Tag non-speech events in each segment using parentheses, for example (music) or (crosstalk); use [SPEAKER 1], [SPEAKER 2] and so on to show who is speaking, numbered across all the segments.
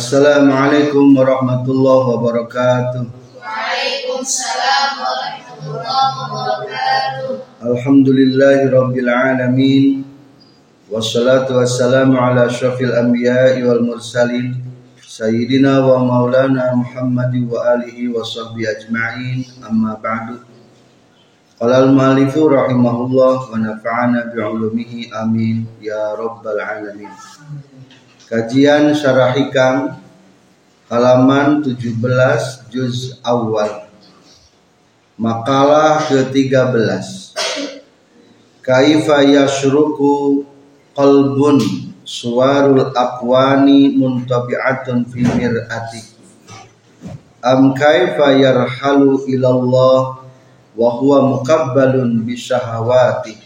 [SPEAKER 1] Assalamualaikum warahmatullahi wabarakatuh.
[SPEAKER 2] Waalaikumsalam warahmatullahi wabarakatuh.
[SPEAKER 1] Alhamdulillahi rabbil alamin. Wassalatu wassalamu ala asyrafil anbiya'i wal mursalin Sayyidina wa maulana Muhammad wa alihi wa sahbihi ajma'in Amma ba'du Qala al-malifu rahimahullah wa nafa'ana bi'ulumihi amin Ya rabbal alamin Kajian Syarah Hikam halaman 17 juz awal. Makalah ke-13 Kaifa yashruku qalbun suwarul aqwani muntabi'atun fi mir'ati? Am kaifa yarhalu ilallah wa huwa muqabbalun bi syahawati?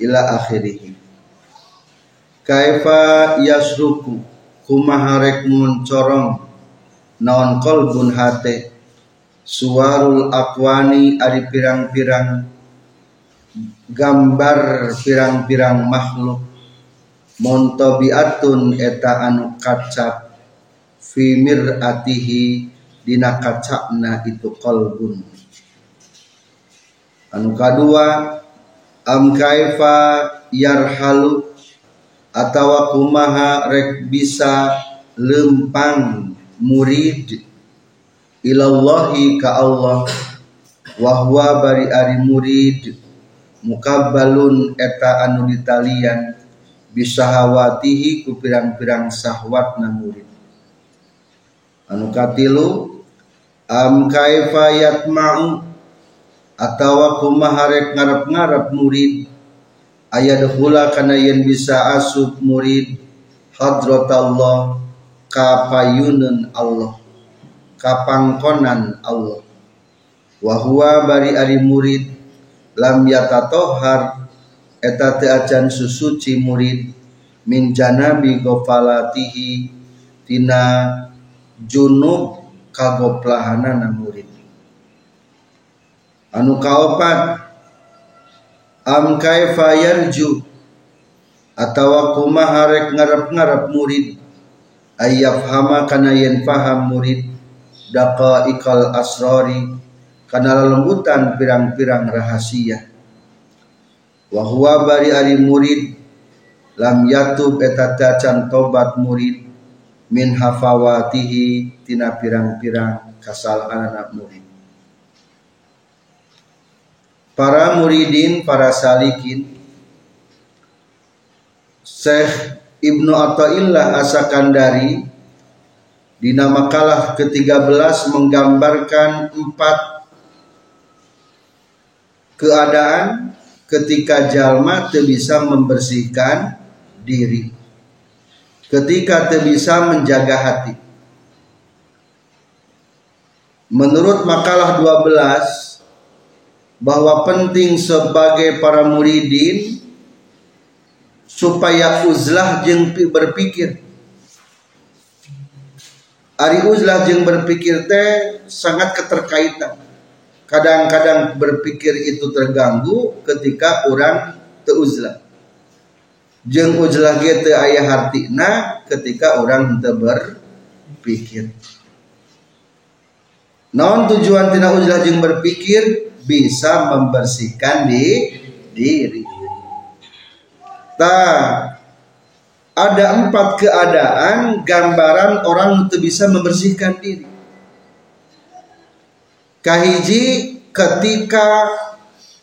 [SPEAKER 1] Ila akhirih kaifa yasruku? Kumaha rek muncorong naon qalbun hate? Suwarul aqwani ari pirang-pirang gambar pirang-pirang makhluk. Montobiatun eta anu kacap. Fi mir'atihi dina kacapna itu qalbun anu kadua am kaifa yarhalu atawa kumaha rek bisa lempang murid ilallahi ka Allah. Wa huwa bari ari murid mukabbalun eta anu ditalian. Bisahawatihi ku pirang-pirang sahwatna murid. Anu katilu am kaifa yatma'u? Atawa kumaha rek ngarep-ngarep murid aya dahula kana yen bisa asup murid hadratallah kapayunan Allah kapangkonan Allah. Wa huwa bari ari murid lam yatatohar eta teu acan susuci murid min janabi gofalatihi tina junub kagoplahanana murid. Anu kaopat am kaifa yarju? Atawa kumaha rek ngarep-ngarep murid? Ayyafhama kana yen paham murid? Daqaiqal asrari? Kana lembutan pirang-pirang rahasia. Wa huwa bari ari murid? Lam yatub eta tacan tobat murid? Min hafawatihi tina pirang-pirang kasalahan anak murid para muridin, para salikin. Syekh Ibnu Atta'illah Asakandari di nama kalah ke-13 menggambarkan empat keadaan ketika jalma bisa membersihkan diri. Ketika bisa menjaga hati. Menurut makalah 12 bahwa penting sebagai para muridin supaya uzlah jeng berpikir. Ari uzlah jeng berpikir teh sangat keterkaitan. Kadang-kadang berpikir itu terganggu ketika orang teuzlah jeng uzlah gitu ayah hartina ketika orang berpikir. Non tujuan tina uzlah jeng berpikir bisa membersihkan di diri. Tak ada empat keadaan gambaran orang itu bisa membersihkan diri. Kahiji ketika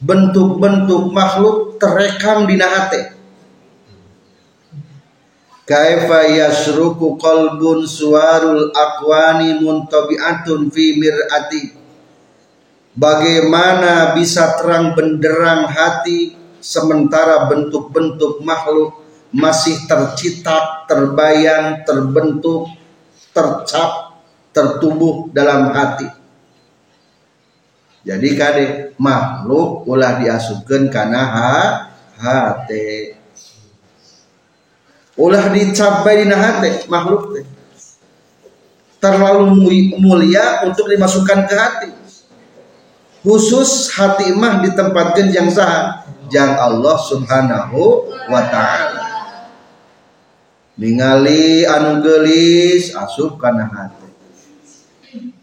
[SPEAKER 1] bentuk-bentuk makhluk terekam di nahate. Kaifa yasruku qalbun suwarul akwani muntabi'atun fi mir'ati Bagaimana bisa terang benderang hati sementara bentuk-bentuk makhluk masih tercitak, terbayang, terbentuk, tercap, tertubuh dalam hati. Jadi kade makhluk ulah diasupkan karena ha, hati. Ulah dicapai di hati makhluk terlalu mulia untuk dimasukkan ke hati khusus hati mah ditempatkan yang sah yang Allah subhanahu wa ta'ala. Ningali anu gelis asup kana hati.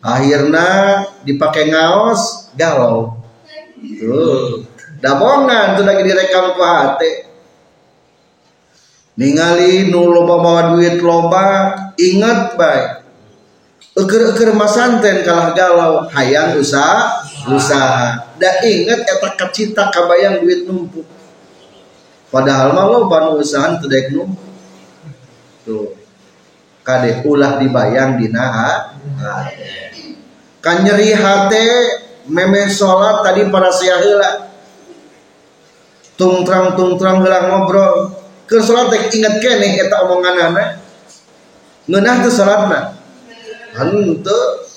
[SPEAKER 1] Akhirnya dipakai ngaos galau. Tuh. Dabongan tuh lagi direkam ku hati. Ningali nu loba bawa duit loba ingat baik. Eker-eker masanten kalah galau. Hayang usaha usaha da inget eta kacita kabayang duit numpuk. Padahal mah lo banu usaha teu daek numpuk. Tuh. Kade ulah dibayang dina kan nyeri hate meme sholat tadi para sia heula tungtrang tungtrang heula ngobrol. Ke sholat inget kene eta omonganana? Ngeunah teu salatna henteu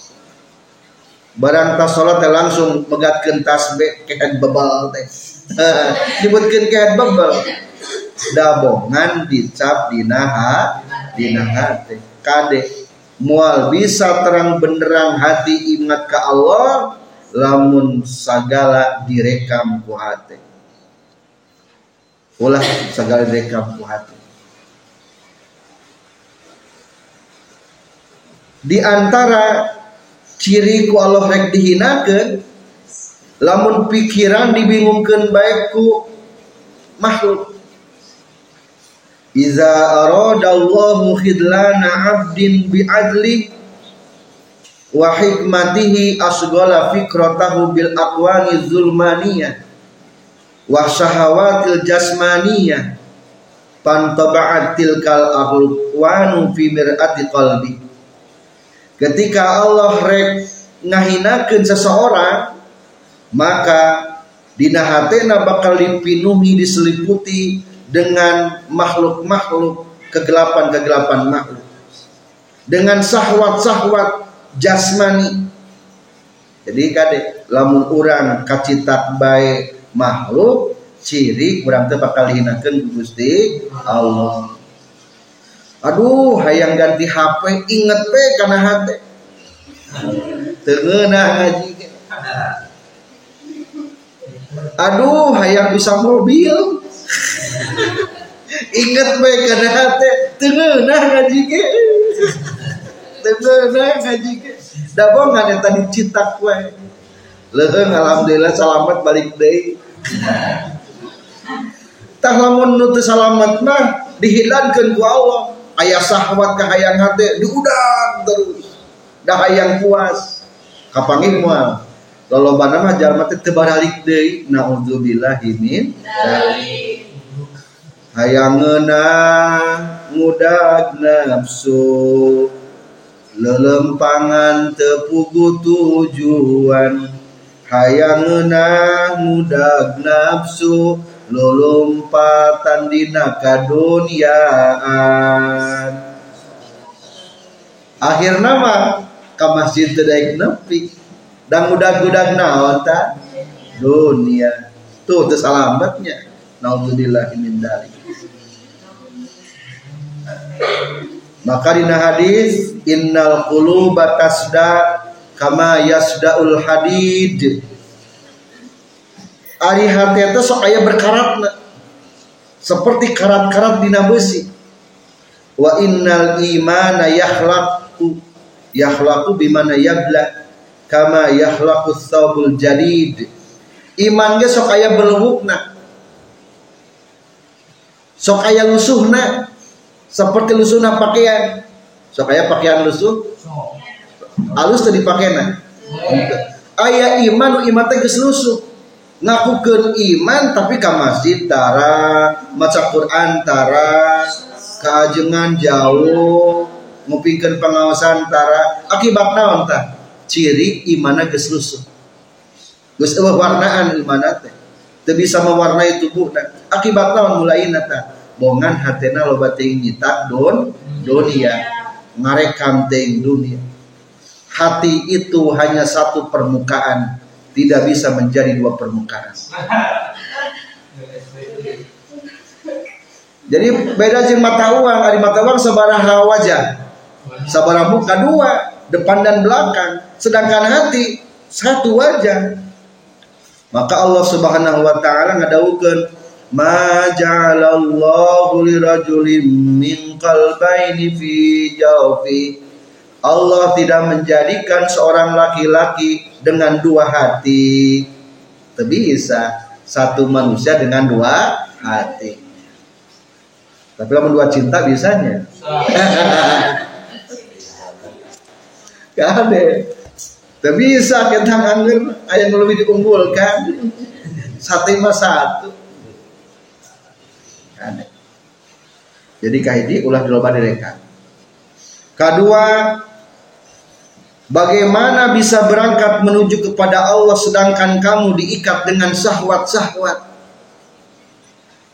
[SPEAKER 1] barang tas salat teh langsung megatkeun tasbih kehead bebal teh. (laughs) Nyebutkeun kehead bebal dabongan dicap dina ha dina hati kade mual bisa terang benderang hati ingat ke Allah lamun sagala direkam ku hati. Ulah segala direkam ku hati. Di antara ciri ku Allah rek dihinakan lamun pikiran dibingungkan baik ku makhluk. Iza aradallahu khidlana abdin bi'adli wa hikmatihi asghala fikratahu bil aqwani zulmaniyah wa syahawatil jasmaniyah pantaba'at tilkal ahulwanu fi mir'ati qalbi ketika Allah rek ngahinakeun seseorang maka dina hatena bakal dipinuhi diseliputi dengan makhluk-makhluk kegelapan-kegelapan makhluk. Dengan sahwat-sahwat jasmani. Jadi kade lamun orang kacitak baik makhluk ciri kurang teu bakal hinakeun Gusti Allah aduh hayang ganti HP inget pe karena hati tengenah ngaji aduh hayang bisa mobil. Inget pe karena hati tengenah ngaji tengenah ngaji ke? Da bongan yang tadi citak we leuheung alhamdulillah selamat balik deui tah lamun nu salamet mah dihilangkeun ku Allah ayah sahwat ke hayang hati diudang terus. Dah hayang puas. Kapangin mual kalau bana mah jalma teh teu baralik deui naudzubillahi min hayangeuna ngudag nafsu. Lelempangan tepugu tujuan. Hayangeuna ngudag nafsu lolompatan dina kaduniaan akhir nama ke masjid tedaik nepi. Dan gudag-gudag naon ta? Dunia. Tuh terus alamatnya naudzubillah min dari maka dina hadis innal quluba tasda kama yasdaul hadid ari hati itu sok aya berkarat seperti karat-karat dina besi wa innal imana yakhlaqu. Yakhlaqu bimana yabla. Kama yakhlaqu thawbul jadid. Iman ge sok aya belewukna sok aya lusuhna. Seperti lusuhna pakaian. Sok aya pakaian lusuh? Alus teu dipakena aya iman iman teh geus lusuh ngakukeun iman tapi ka masjid tara. Maca Quran tara. Kaajengan jauh. Ngupingkeun pengawasan tara. Akibat naon tah ciri imana geus lusuh geus eueuh warnaan imana teh? Teu bisa mewarnai tubuhna akibat naon mulaina tah bongan hatena loba teuing nyitak don dunia. Ngarekam teuing dunia. Hati itu hanya satu permukaan tidak bisa menjadi dua permukaan. Jadi beda jeung mata uang, ari mata uang sabaraha wajah. Sabaraha muka dua, depan dan belakang. Sedangkan hati satu wajah. Maka Allah Subhanahu wa taala ngadawukeun ma ja'alallahu lirajulin min qalbaini fi jawfi Allah tidak menjadikan seorang laki-laki dengan dua hati. Tidak bisa satu manusia dengan dua hati. Tapi kalau dua cinta bisanya. (laughs) Gak ada. Tidak bisa kita angin ayam lebih diunggulkan. Satu mas satu. Jadi kahiji ulah diloba direkan. Kedua, Bagaimana bisa berangkat menuju kepada Allah sedangkan kamu diikat dengan syahwat-syahwat?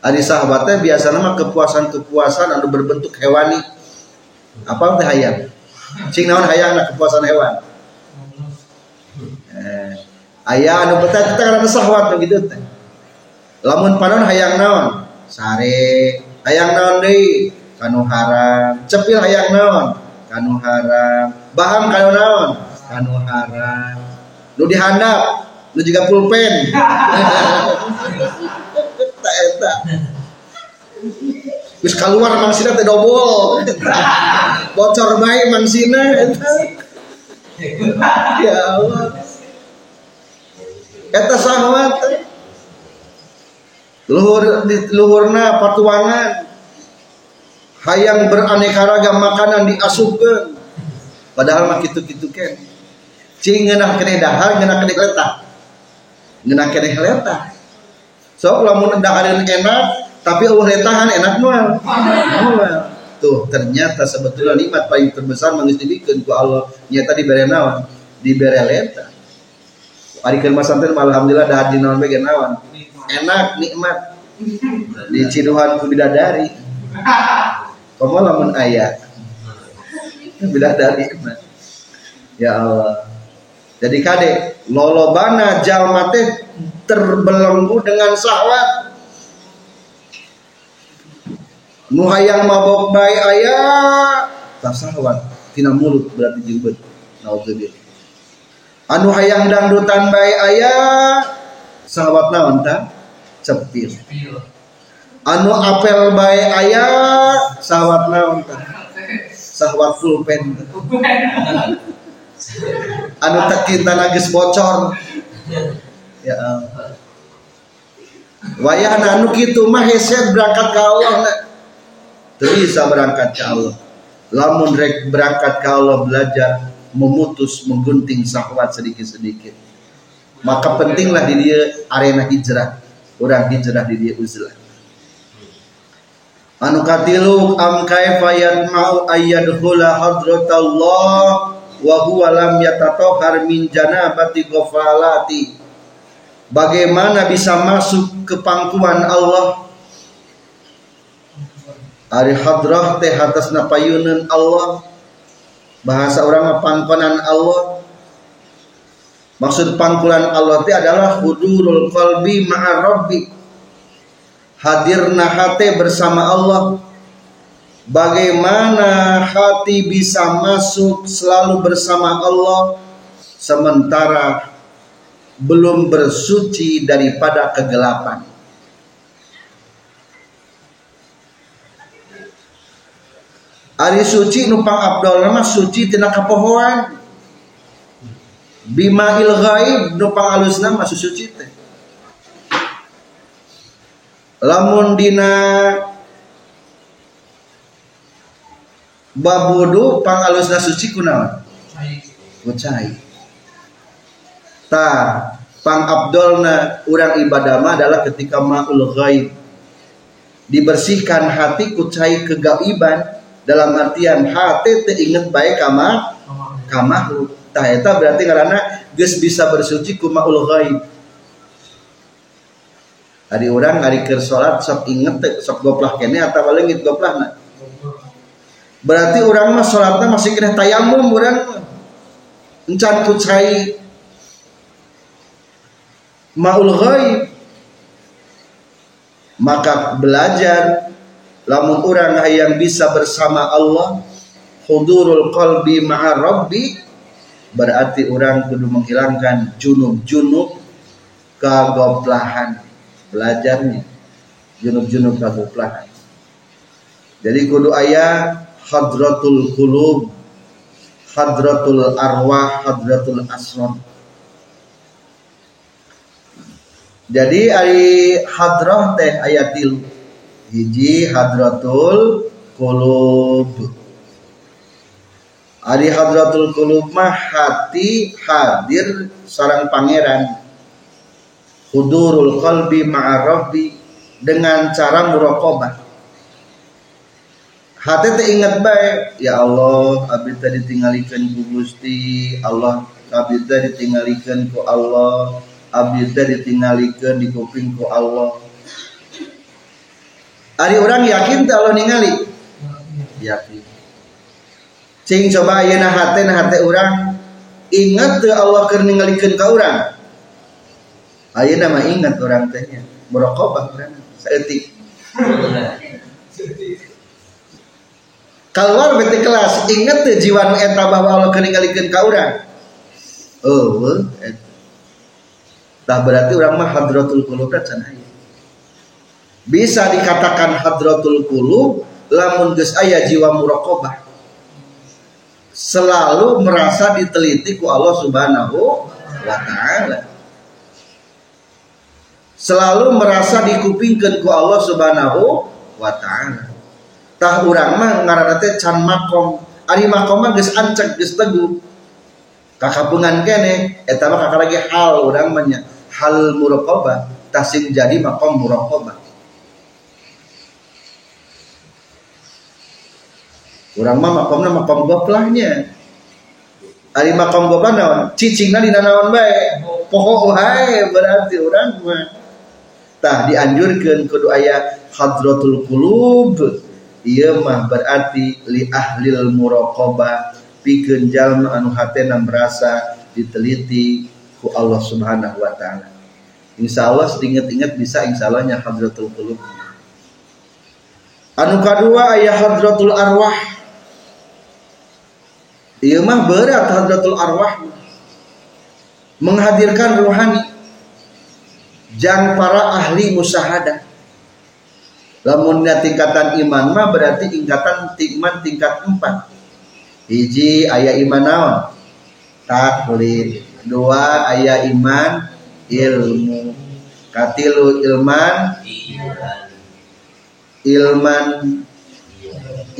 [SPEAKER 1] Ada sahabatnya biasa nama kepuasan-kepuasan anu berbentuk hewani. Apa teh hayang? Cing naon hayang na kepuasan hewan. Eh, ayah anu betah kita karena syahwat begitu. Lamun panon hayang naon? Sare. Hayang naon deui? Kanu haram. Cepil hayang naon? Kanu haram Baham kanu naon kanu haram nu dihandap nu juga pulpen (laughs) tak eta Wis keluar mangsina teh dobol. Bocor bae mangsina eta. Ya Allah. Eta sahwat. Luhur luhurna patuangan. Hayang beraneka ragam makanan diasupkeun padahal mah kitu-kitu ken. Cing ngeunah keneh dahar ngeunah keneh letah. Ngeunah keneh letah. So lamun dahareun enak tapi Allah letahan enak moal tuh ternyata sebetulnya nikmat paling terbesar mangis dibikeun ku Allah. Nyata dibere naon? Dibere letah. Ari keur masanten alhamdulillah dahar di naon bae naon? Enak nikmat. Di ciduhan ku bidadari. Kamu lamun ayat bidadari ya Allah. Jadi kade lolobana jalma teh terbelenggu dengan syahwat nu hayang mabok bae aya tak syahwat tina mulut berarti jilbet naudzubillah anu hayang dangdutan bae aya syahwat naon ta? Cepil anu apel bae aya syahwat naon ta sahwat pulpen. Anu tak cinta nagis bocor. Ya Allah wayah anu kitu mah heset berangkat ke Allah bisa berangkat ke Allah. Lamun rek berangkat ke Allah belajar memutus menggunting sahwat sedikit-sedikit. Maka pentinglah di dia arena hijrah. Orang hijrah di dia uzlah anu katilu am kaifa yatma'u ayyadkhula hadratallah wa huwa lam yatatahhar min janabati ghafalati. Bagaimana bisa masuk ke pangkuan Allah? Ari hadrah teh atas napayunan Allah. Bahasa orang pangkonan Allah. Maksud pangkulan Allah teh adalah hudurul qalbi ma'a rabbi hadirna hati bersama Allah. Bagaimana hati bisa masuk selalu bersama Allah sementara belum bersuci daripada kegelapan? Ari suci numpang Abdul nama suci tina kapohoan. Bima il ghaib numpang alus nama suci teh lamun dina babudu pangalusna suci kunaon? Kucai ta pang abdolna urang ibadah mah adalah ketika maul ghaib. Dibersihkan hati kucai kegaiban dalam artian hati teringat baik kama kamahu tah eta berarti karena geus bisa bersuci ku maul ghaib Hari orang hari ke sholat sok inget sok goplah kene atau lengit goplah na. Berarti orang mah sholatnya masih kena tayamum orang encan kucai maul ghaib. Maka belajar lamun orang yang bisa bersama Allah hudurul qalbi ma'a rabbi berarti orang kudu menghilangkan junub-junub kegoplahan belajarnya. Junub-junub kabuplah jadi kudu ayah hadratul qulub hadratul arwah hadratul asron jadi ari hadrah teh ayatil hiji hadratul qulub. Ari hadratul qulub mah hati hadir sarang pangeran hudurul qalbi ma'a dengan cara muraqabah. Hati teh ingat baik ya Allah abdi teh ditinggalikeun ku Gusti Allah abdi teh ditinggalikeun ku Allah abdi teh ditinggalikeun di kuping ku Allah. Ari orang yakin teh Allah ningali? Yakin. Cing coba ayeuna hate na hate urang ingat teu Allah keur ningalikeun ka urang ayeuna mah ingat urang teh nya. Muraqabah urang saeutik keluar bete kelas ingat teu jiwa eta bahwa Allah keur ningalikeun ka urang? Oh tah berarti urang mah hadratul qulub can bisa dikatakan hadratul qulub lamun geus aya jiwa muraqabah. Selalu merasa diteliti ku Allah Subhanahu wa taala. Selalu merasa dikupingkeun ku Allah Subhanahu wa taala. Tah urang mah ngaranna teh can makom. Ari makom mah geus ancek geus teguh. Kakapungan kene eta mah kakak lagi hal urang mah hal muraqabah tasing jadi makom muraqabah. Urang mah makomna makom goplahnya. Ari makom goplah naon? Cicingna dina naon bae? Poho wae berarti urang mah. Tah dianjurkeun kudu aya hadratul qulub. Ieu mah berarti li ahlil muraqabah pikeun jalma anu hatena merasa diteliti ku Allah Subhanahu wa taala. Insya Allah sedinget-inget bisa insya Allahnya hadratul qulub. Anu kadua ayah hadratul arwah Iya mah berat hadratul arwah menghadirkan rohani jang para ahli musyahadah. Lamunnya tingkatan iman mah berarti tingkatan iman tingkat empat. Hiji ayah iman naon? Taklid. Dua ayah iman ilmu. Katilu ilman ilman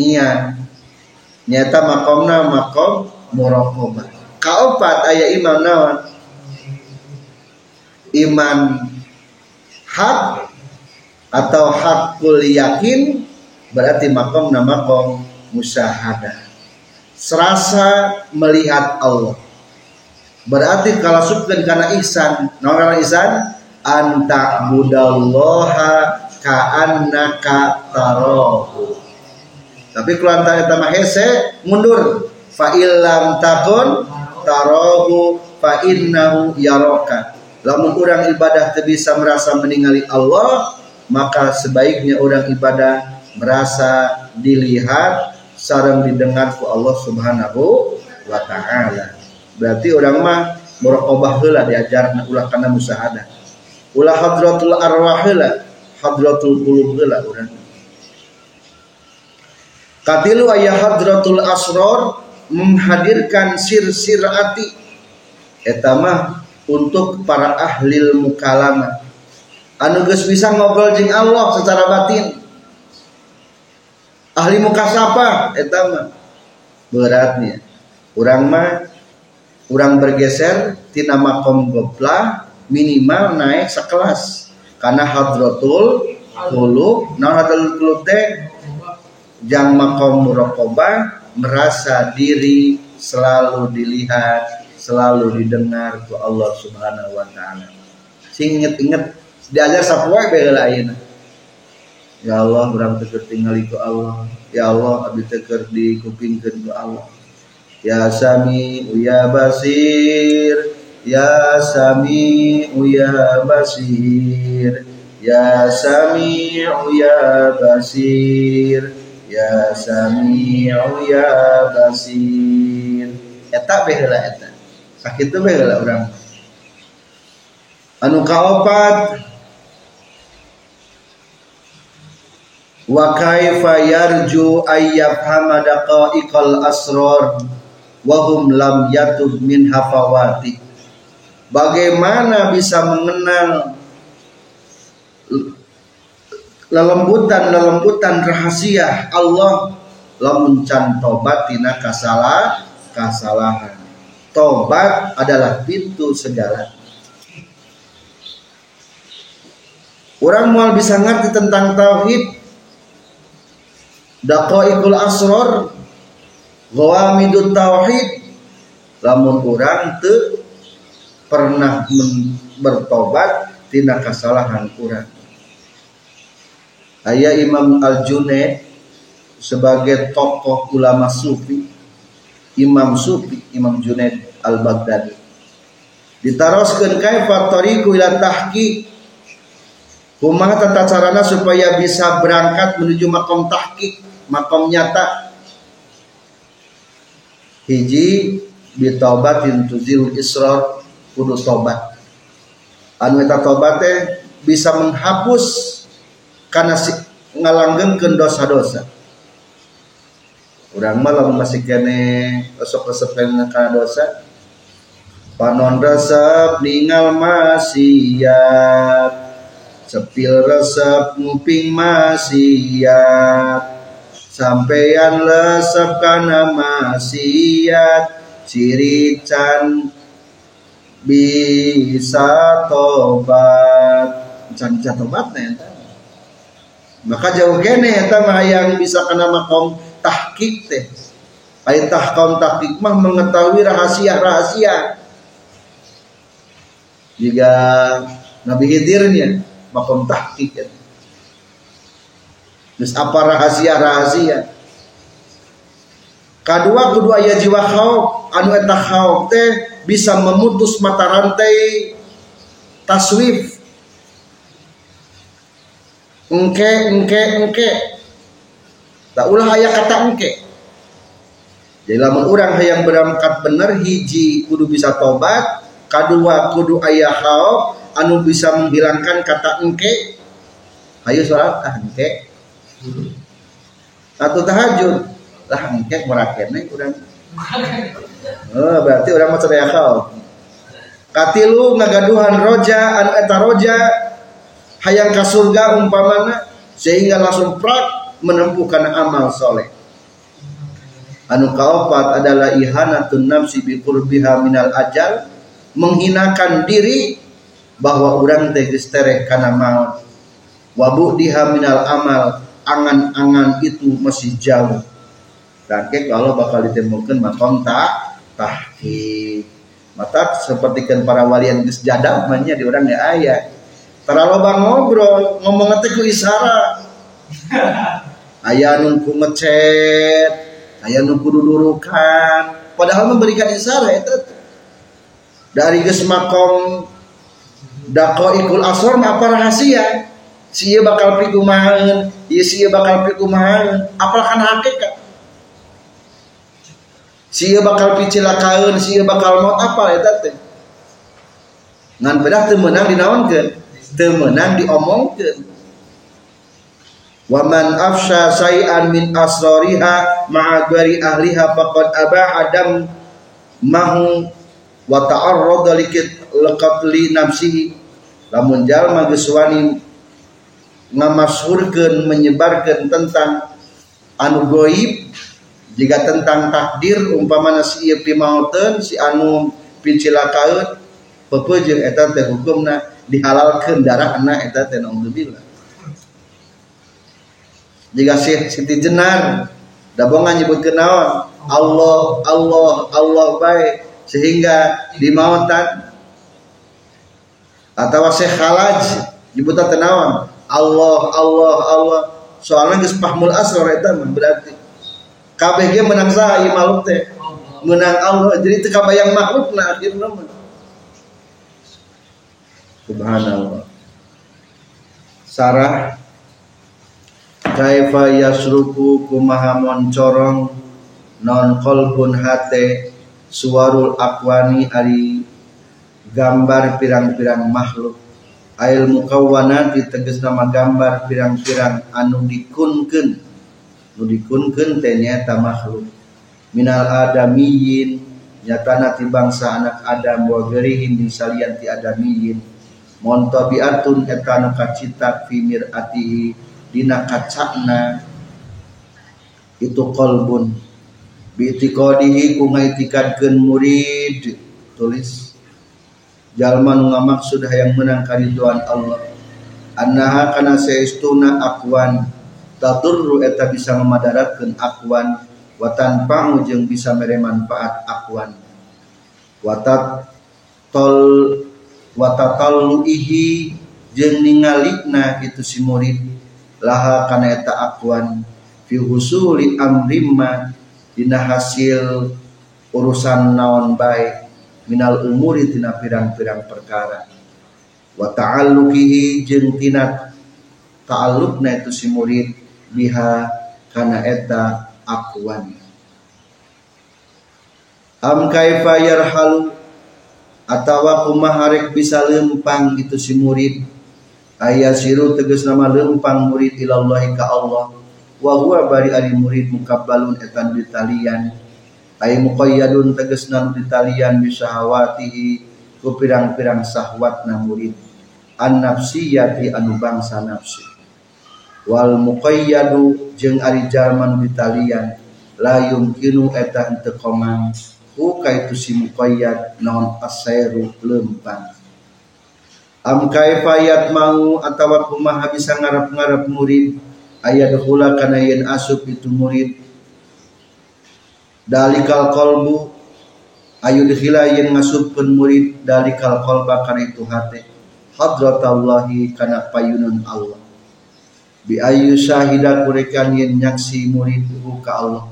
[SPEAKER 1] iya. Nyata makomna makom muraqabah. Kaopat aya iman naon? Iman hak atau hakul yakin berarti makom nama makom musyahadah. Serasa melihat Allah. Berarti kalau subkan karena ihsan naon ihsan anta budallaha ka'annaka tapi kalau antara mah hese mundur. Fa illam takun tarahu fa innahu lamun orang ibadah bisa merasa meninggali Allah maka sebaiknya orang ibadah merasa dilihat sarang didengar ku Allah Subhanahu wa taala. Berarti orang mah muraqabah heula diajarna ulah kana musahadah ulah hadratul arwah heula hadratul qulub heula urang. Katilu ayah hadratul asror menghadirkan sir-sir ati. Etama untuk para ahli mukalama. Anu geus bisa ngobrol jeung Allah secara batin. Ahli mukasapa etama beratnya urang mah urang bergeser tina makom goplah minimal naik sekelas karena hadratul qulub nah hadratul qulub teh? Yang makom muraqabah merasa diri selalu dilihat, selalu didengar ku Allah Subhanahu wa taala. Sing inget-inget diajar sapoe bae ayeuna. Ya Allah, urang teu tinggali ku Allah. Ya Allah, abdi teu dikupingkeun ku Allah. Ya Sami ya Basir, Ya Sami ya Basir, Ya Sami ya Basir. Ya Sami'u ya Basir Eta behela eta Sakit itu behela orang. Anu kaopat? Wa kaifa yarju ayyafhama daqaiqal asrar wa hum lam yatub min hafawati bagaimana bisa mengenal lelembutan-lelembutan rahasia Allah? Lamun can tina kasalah kasalahan tobat adalah pintu segala. Orang mau bisa ngerti tentang tauhid. Daqaiqul asror gawamidut tauhid. Lamun orang te pernah bertobat tina kesalahan kurang ayah Imam Al-Junaid sebagai tokoh ulama sufi Imam Sufi Imam Junaid Al-Baghdadi. Ditaroskeun kaifa tariqu ila tahqiq? Kumaha tata carana supaya bisa berangkat menuju makom tahqiq makom nyata? Hiji bitaubatin tuzil israr kudu tobat anu eta tobat bisa menghapus karena si, ngalanggengkeun dosa-dosa urang mah lamun masih kene resep-resep kana dosa. Panon resep ningal maksiat sepil resep nguping maksiat sampeyan lesep kana ciri can bisa tobat. Can bisa tobat nih maka jauh kene eta yang bisa kena makom tahkik teh ayat tahkom tahkik mah mengetahui rahasia-rahasia jika Nabi Khidirnya makom tahkik ya. Terus apa rahasia-rahasia? Kedua kedua ya jiwa kau anu eta kau teh bisa memutus mata rantai taswif engke engke engke tak ulah aya kata engke. Jadi lamun orang yang berangkat bener hiji kudu bisa tobat kedua kudu ayah kau anu bisa menghilangkan kata engke. Ayo sholat ah engke. Atau tahajud. Lah engke merakene kurang oh, berarti orang mau cerai kau katilu ngagaduhan roja anu eta roja hayang ke surga umpamana sehingga langsung prak menempuhkan amal soleh. Anu kaopat adalah ihanatun nafsi bi minal ajal, menghinakan diri bahwa orang teh tereh kana maut. Wabu diha minal amal, angan-angan itu masih jauh. Dan kalau bakal ditemukan makom tak tahqiq. Mata seperti kan para wali yang geus jadam di orang ya ayat. Terlalu bang ngobrol, ngomong teh ku. (laughs) ayah nungku ngecet ayah nungku dudurukan. Padahal memberikan isyarat itu dari gesmakom dako ikul asor apa rahasia? Si bakal pikumahan iya si bakal pikumahan apalkan hakikat? Si bakal picilakaun si bakal mau apa itu teh? Ngan bedah temenang dinawankan temenang diomongkan Waman afsha say'an min asrariha ma'agari ahliha faqad abah adam mahu wa ta'arrada liqatli nafsihi. Lamun jalma geus wani ngamasyhurkeun menyebarkeun tentang anu goib jika tentang takdir umpamana si ieu pimaoteun si anu pincilakaeun pepeujeuh eta teh hukumna dihalalkeun darahna eta teh naudzubillah jika Siti Jenar dabongan nyebut kenawan Allah Allah Allah baik. Sehingga di mautan atau Syekh Khalaj nyebut tenawan Allah Allah Allah. Soalnya geus pahmul asrar eta berarti. KBG menang saha ieu makhluk teh? Menang Allah. Jadi teu kabayang makhluk na akhirna subhanallah. Sarah kaifa yasruku kumaha moncorong non kolbun hate suwarul akwani ari gambar pirang-pirang makhluk. Ail mukawwanati tegas nama gambar pirang-pirang anu dikunkeun. Nu dikunkeun teh makhluk. Minal adamiyin nyatana ti bangsa anak Adam wa gerihin di salian ti adamiyin. Montabiatun eta anu kacita fi miratihi dina kacakna itu kolbun biitikadihi ku ngaitikadkeun murid. Tulis. Jalma nu ngamaksud hayang menang kariduan Allah. Annaha kana saestuna akwan. Taturru eta bisa memadaratkeun akwan. Wa tanfa'u jeung bisa mere manfaat akwan. Watat tol watatalluihi jeung ningalikna itu si murid laha kana eta akwan fi husuli amrimma dina hasil urusan naon baik minal umuri tina pirang-pirang perkara. Wa ta'alluqihi jeung tina ta'alluqna itu si murid biha kana eta akwan. Am kaifa yarhalu? Atawa kumaha rek bisa lempang itu si murid ayat siru tegas nama lempang murid ilallahi ka Allah. Wa huwa bari ari murid mukabbalun etan ditalian ay muqayyadun tegesna ditalian bi syahawatihi ku pirang-pirang na murid. An nafsiyati anu bangsa nafsu wal muqayyadu jeung ari jalma nu ditalian la yumkinu eta henteu komang. Ku kaitu si muqayyad naon asairu lempang am kaifayat mau atawa kumaha bisa ngarap-ngarap murid? Ayat hula kana yen asup itu murid? Dalikal kolbu ayu dikhila yang ngasupkeun murid dalikal kolba kana itu hate. Hadratallahi kana payunan Allah. Bi ayu syahida kurekan yen nyaksi murid ka Allah.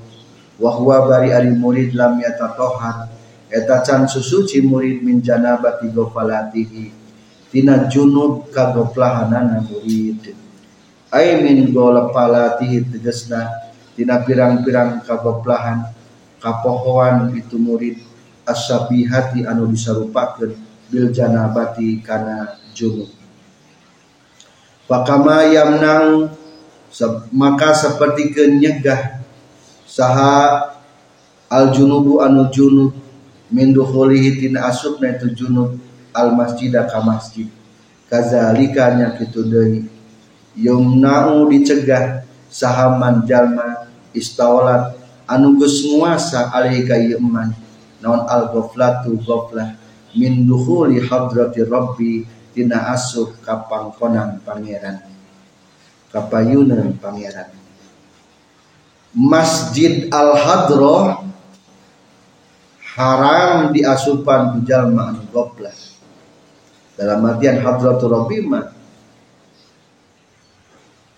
[SPEAKER 1] Wa huwa bari ari murid lam yatatohar eta can susuci murid min janabati gofalatihi tina junub kagoplahanana murid ay min golapalatihi tegesna tina pirang-pirang kagoplahan kapohoan itu murid asabihati anu disarupakeun bil janabati kana junub. Pakama yamnang maka seperti kenyegah saha al junubu anu junub min dukhulihi tina asupna itu junub al masjidah ka masjid. Kazalika nya kitu deui. Yumna'u dicegah sahaman jalma istawalat anu geus nguasa alaihi ka iman naon al ghaflatu ghaflah min dukhuli hadrati rabbi tina asup ka pangkonan pangeran. Kapayunan pangeran. Masjid Al Hadroh haram diasupan di jalma anu dalam artian hadratu rabbi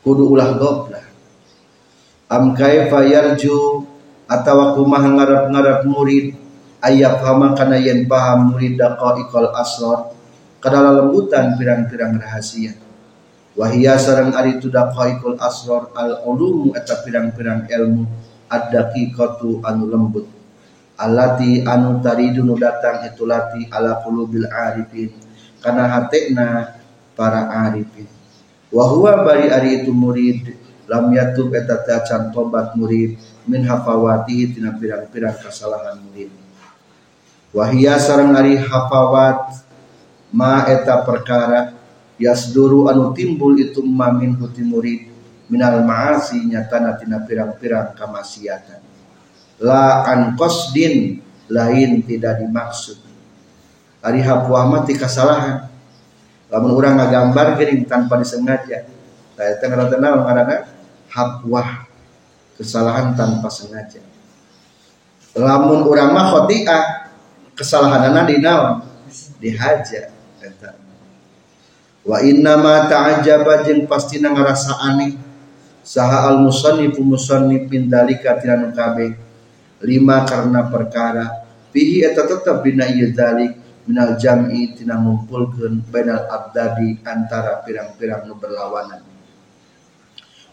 [SPEAKER 1] kudu ulah ghaflah am kaifa yarju atawa kumaha ngarap-ngarap murid ayat hama kana yen paham murid daqaiqal asrar kadala lembutan pirang-pirang rahasia. Wahia sareng ari tu daqaiqul asrar al ulumu eta pirang-pirang ilmu ad-daqiqatu anu lembut. Alati anu taridu nu datang itu lati ala qulubil arifin kana hatena para arifin. Wa huwa bari ari itu murid. Lam yatub eta tacan tobat murid. Min hafawati tina pirang-pirang kesalahan murid. Wahia sarang ari hafawat. Ma eta perkara. Yasduru anu timbul itu mamin huti murid. Minal maasi nyatana tina pirang-pirang kamaksiatan. La an qasdin lain tidak dimaksud ari hapuah mati kesalahan lamun urang ngagambar gering tanpa disengaja. Saya tengah tenang ngaranna hapuah kesalahan tanpa sengaja. Lamun urang mah khotiah kesalahanana di dihaja eta. Wa inna ma ta'ajjaba jeung pasti ngarasa aneh. Saha al musannif musannifin dalika tiranu kabeh. Lima karena perkara. Fihi eta tetep dina ieu dalik minal jam'i tina ngumpulkeun bainal abdadi antara pirang-pirang nu berlawanan.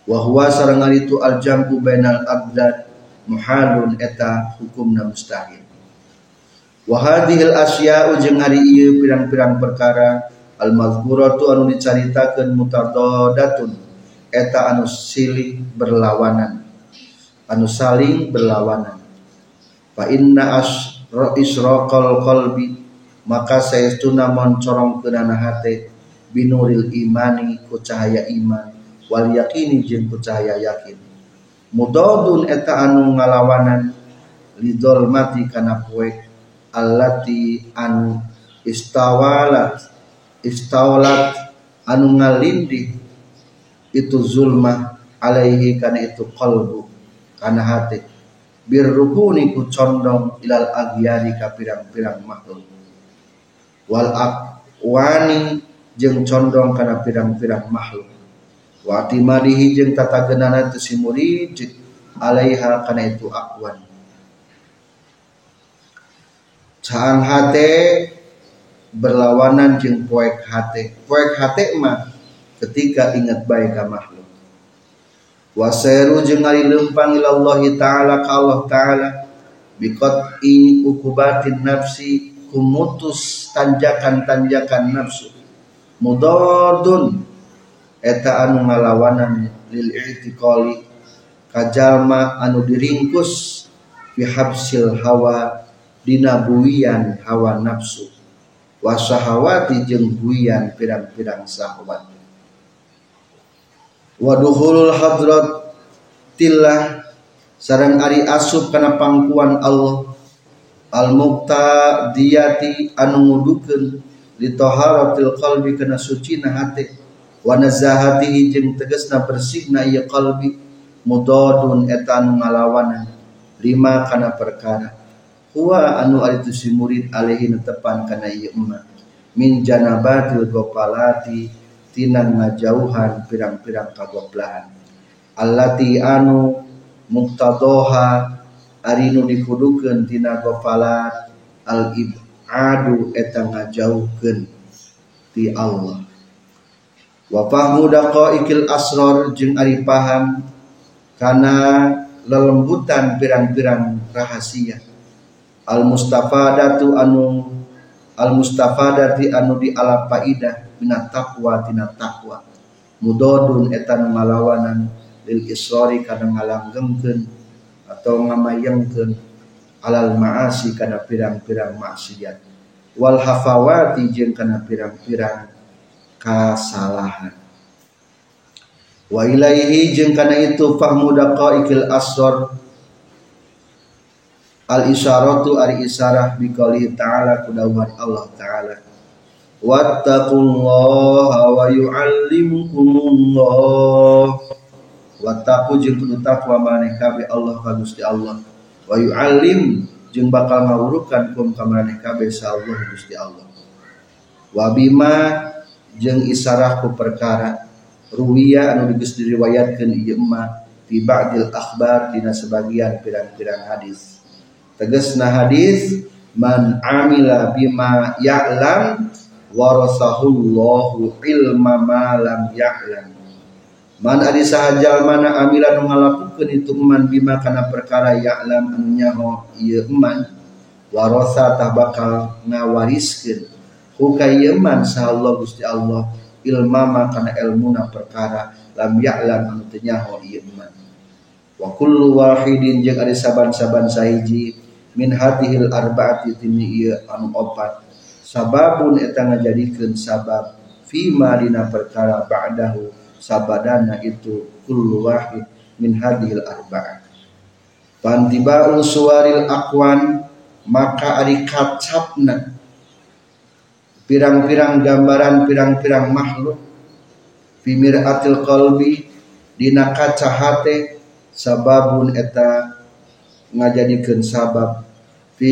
[SPEAKER 1] Wa huwa sareng itu al jam'u bainal abdad muhalun eta hukumna mustahil. Wa hadhil asya'u jeung ari ieu pirang-pirang perkara al mazkuratu anu dicaritakeun mutadadatun eta anu silih berlawanan. Anu saling berlawanan. Fa inna israqal qalbi maka saestuna moncorong keunana hate binuril imani ku cahaya iman. Wal yakini jeung ku cahaya yakin. Mudadun eta anu ngalawanan lidol mati kana poek allati anu istawalat istawalat anu ngalindi itu zulma alaihi kana itu qalbu kana hati. Birrukuni ku condong ilal agyari ka pirang-pirang makhluk wal akwani jeung condong kana pirang-pirang makhluk. Wa jeung tata genana tu si murid alaiha kana itu akwan caang hate berlawanan jeung poek hate. Poek hate mah ketika ingat baik ka makhluk. Waseru jeung ari lempang ilallah taala ka Allah taala biqat in ukubatin nafsi kumutus tanjakan-tanjakan nafsu. Mudadun eta anu ngalawanan lil i'tiqali. Kajalma anu diringkus fi habsil hawa dina buian hawa nafsu. Wasahawati jeung buian pirang-pirang sahwat waduhulul hadrat tillah sareng ari asup kana pangkuan Allah al muqtadiyati anu ngudukeun li taharatil qalbi kana sucina hate wa nazahatihi jeung tegasna bersihna ieu qalbi mudadun eta anu ngalawanan. Lima kana perkara. Huwa anu ari tu si murid alaihi netepan kana ieu emma min janabatil gopalati tinan ngajauhan pirang-pirang kagoblahan allati anu muqtadoha ari nu dikudukeun tina gofalat al ibadu eta ngajauhkeun ti Allah. Wa fahmu daqaiqil asrar jeung ari paham kana lelembutan pirang-pirang rahasia. Al mustafadatu anu al mustafadati anu di ala faidah minat taqwa tina taqwa. Mudodun eta ngalawanan lil israri kana ngalanggengkeun atau ngamayangkeun alal maasi kana pirang-pirang maksiat. Wal hafawati jeung kana pirang-pirang kasalahan wa ilaihi jeung kana itu fahmu daqaiqil asr al isyaratu ari isyarah bi qouli ta'ala kudawan Allah ta'ala. Wattaqullaha wa yu'allimukumullah wattaqu jeung kudu takwa maneh kabeh Allah ka Gusti Allah. Wa yu'allim jeung bakal ngawurukan kum ka maneh kabeh sa Allah Gusti Allah. Wa bima jeung isarah ku perkara ruwiya anu geus diriwayatkeun ieu emma fi ba'dil akhbar dina sebagian pirang-pirang hadis. Tegasna hadis man amila bima ya'lam warasahullahu ilma ma lam ya'lam Man adi sahajal mana amilan ngalakukeun itu eman bima kana perkara ya'lam anu nyaho ieu eman warosa tah bakal ngawariskeun. Huka ieu eman sahallah Gusti Allah ilma ma kana ilmuna perkara lam ya'lam anu teu nyaho ieu eman wa kullu wahidin jeung ari saban-saban sahiji min hatihil arba'ati tini ieu anu opat. Sababun eta ngajadikeun sabab fima dina perkara ba'dahu sabadana itu kullu wahid min hadhil arba'ah pantiba'ul suwaril akwan maka ari kacapna pirang-pirang gambaran pirang-pirang makhluk. Atil qalbi dina kaca hate sababun eta ngajadikeun sabab. Fi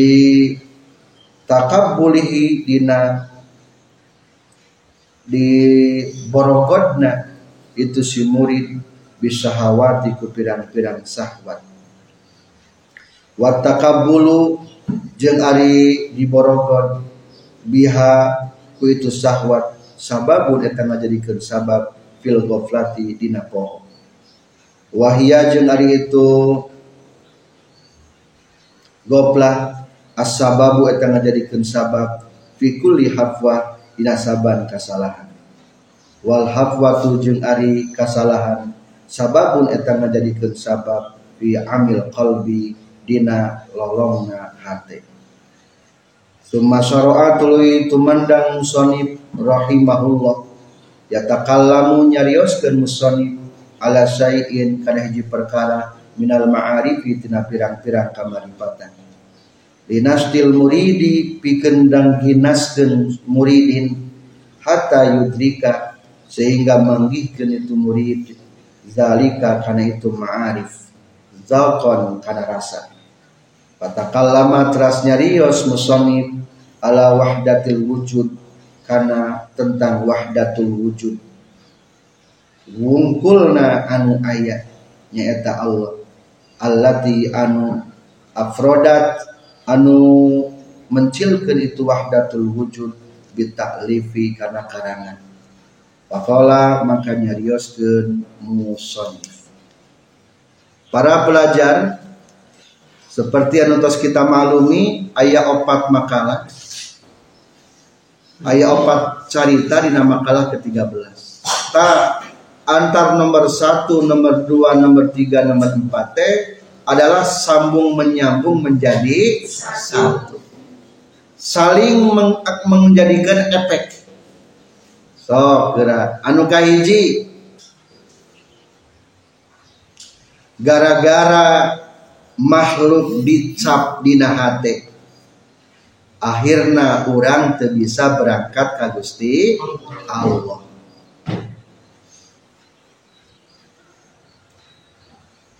[SPEAKER 1] takabbulihi dina di borogodna itu si murid bisa hawati ku pirang-pirang sahwat. Watakabulu jeng ari diborogon biha ku itu sahwat. Sababun eta ngajadikeun sabab fil ghaflati dina poho wahia jeung ari itu goplah. As-sababu eta ngajadikeun sabab fi hafwa dinasaban kasalahan wal hafwatu jeung ari kasalahan. Sababun eta ngajadikeun sabab fi amil qalbi dina lolongna hate. Summa syara'a tuluy tumandang musonib rahimahullah. Yatakallamu nyarioskeun musonib ala syai'in kana hiji perkara minal ma'arifi tina pirang-pirang kamaripatan. Linastil muridi pikendang ginaskeun muridin hatta yudrika sehingga manggihkeun itu murid. Zalika kana itu ma'arif. Zalqon kana rasa. Patakallama teras nyarios musonib ala wahdatil wujud. Karena tentang wahdatul wujud. Wungkulna anu ayat. Nyaeta Allah. Allati anu afrodat. Anu mencilkan itu wahdatul wujud. Bitaklifi karena karangan Pakola maka nyarioskeun musonif Para pelajar seperti yang tos kita maklumi ayat opat makalah. Ayat opat carita di nama makalah ke-13 ta antar nomor satu, nomor dua, nomor tiga, nomor empat t adalah sambung menyambung menjadi satu. Saling meng menjadikan efek so gerak. Anu kahiji gara-gara makhluk dicap dina hate. Akhirna orang teu bisa berangkat ka Gusti Allah.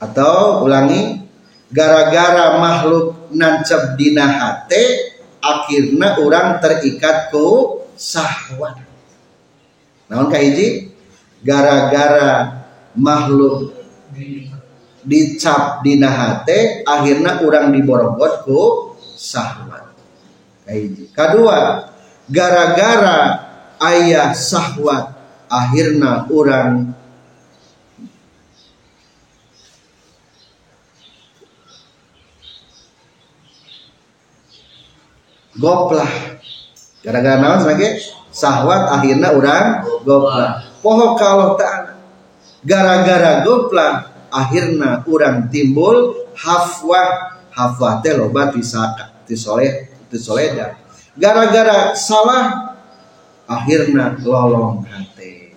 [SPEAKER 1] Atau ulangi gara-gara makhluk nancap dina hate akhirna orang terikat ku sahwat naon kahiji gara-gara makhluk dicap dina hate akhirnya orang diborogot ku sahwat. Kedua gara-gara ayah sahwat akhirnya orang goplah. Gara-gara naon sebagai sahwat akhirnya orang goplah pohon kalau tak gara-gara goplah akhirnya orang timbul hafwa hafwa teh loba tisaka tisoleh tisoleda gara-gara salah akhirnya lolong hati.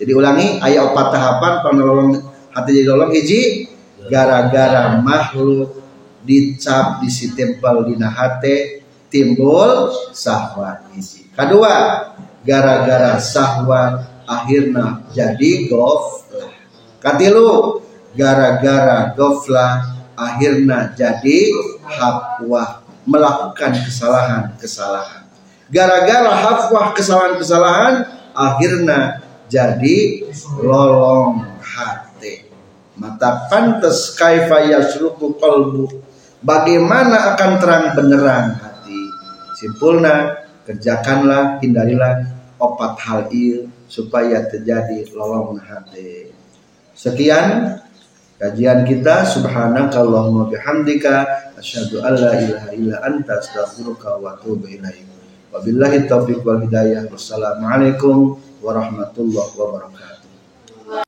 [SPEAKER 1] Jadi ulangi ayat empat tahapan penolong hati jadi lolong. Hiji gara-gara makhluk dicap disitempel dina hati timbul sahwat hiji kedua gara-gara sahwat akhirnya jadi goflah katilu gara-gara gofla akhirnya jadi hafwah melakukan kesalahan-kesalahan. Gara-gara hafwah kesalahan-kesalahan akhirnya jadi lolong hati. Mata pantas kaifa yasluku qalbu. Bagaimana akan terang benerang. Simpulnya kerjakanlah hindarilah opat hal il supaya terjadi lolong hati. Sekian kajian kita. Subhanakallahumma bihamdika. Asyhadu an la ilaha illa anta astaghfiruka wa atubu ilaik. Wabillahi taufiq wal hidayah. Wassalamualaikum warahmatullahi wabarakatuh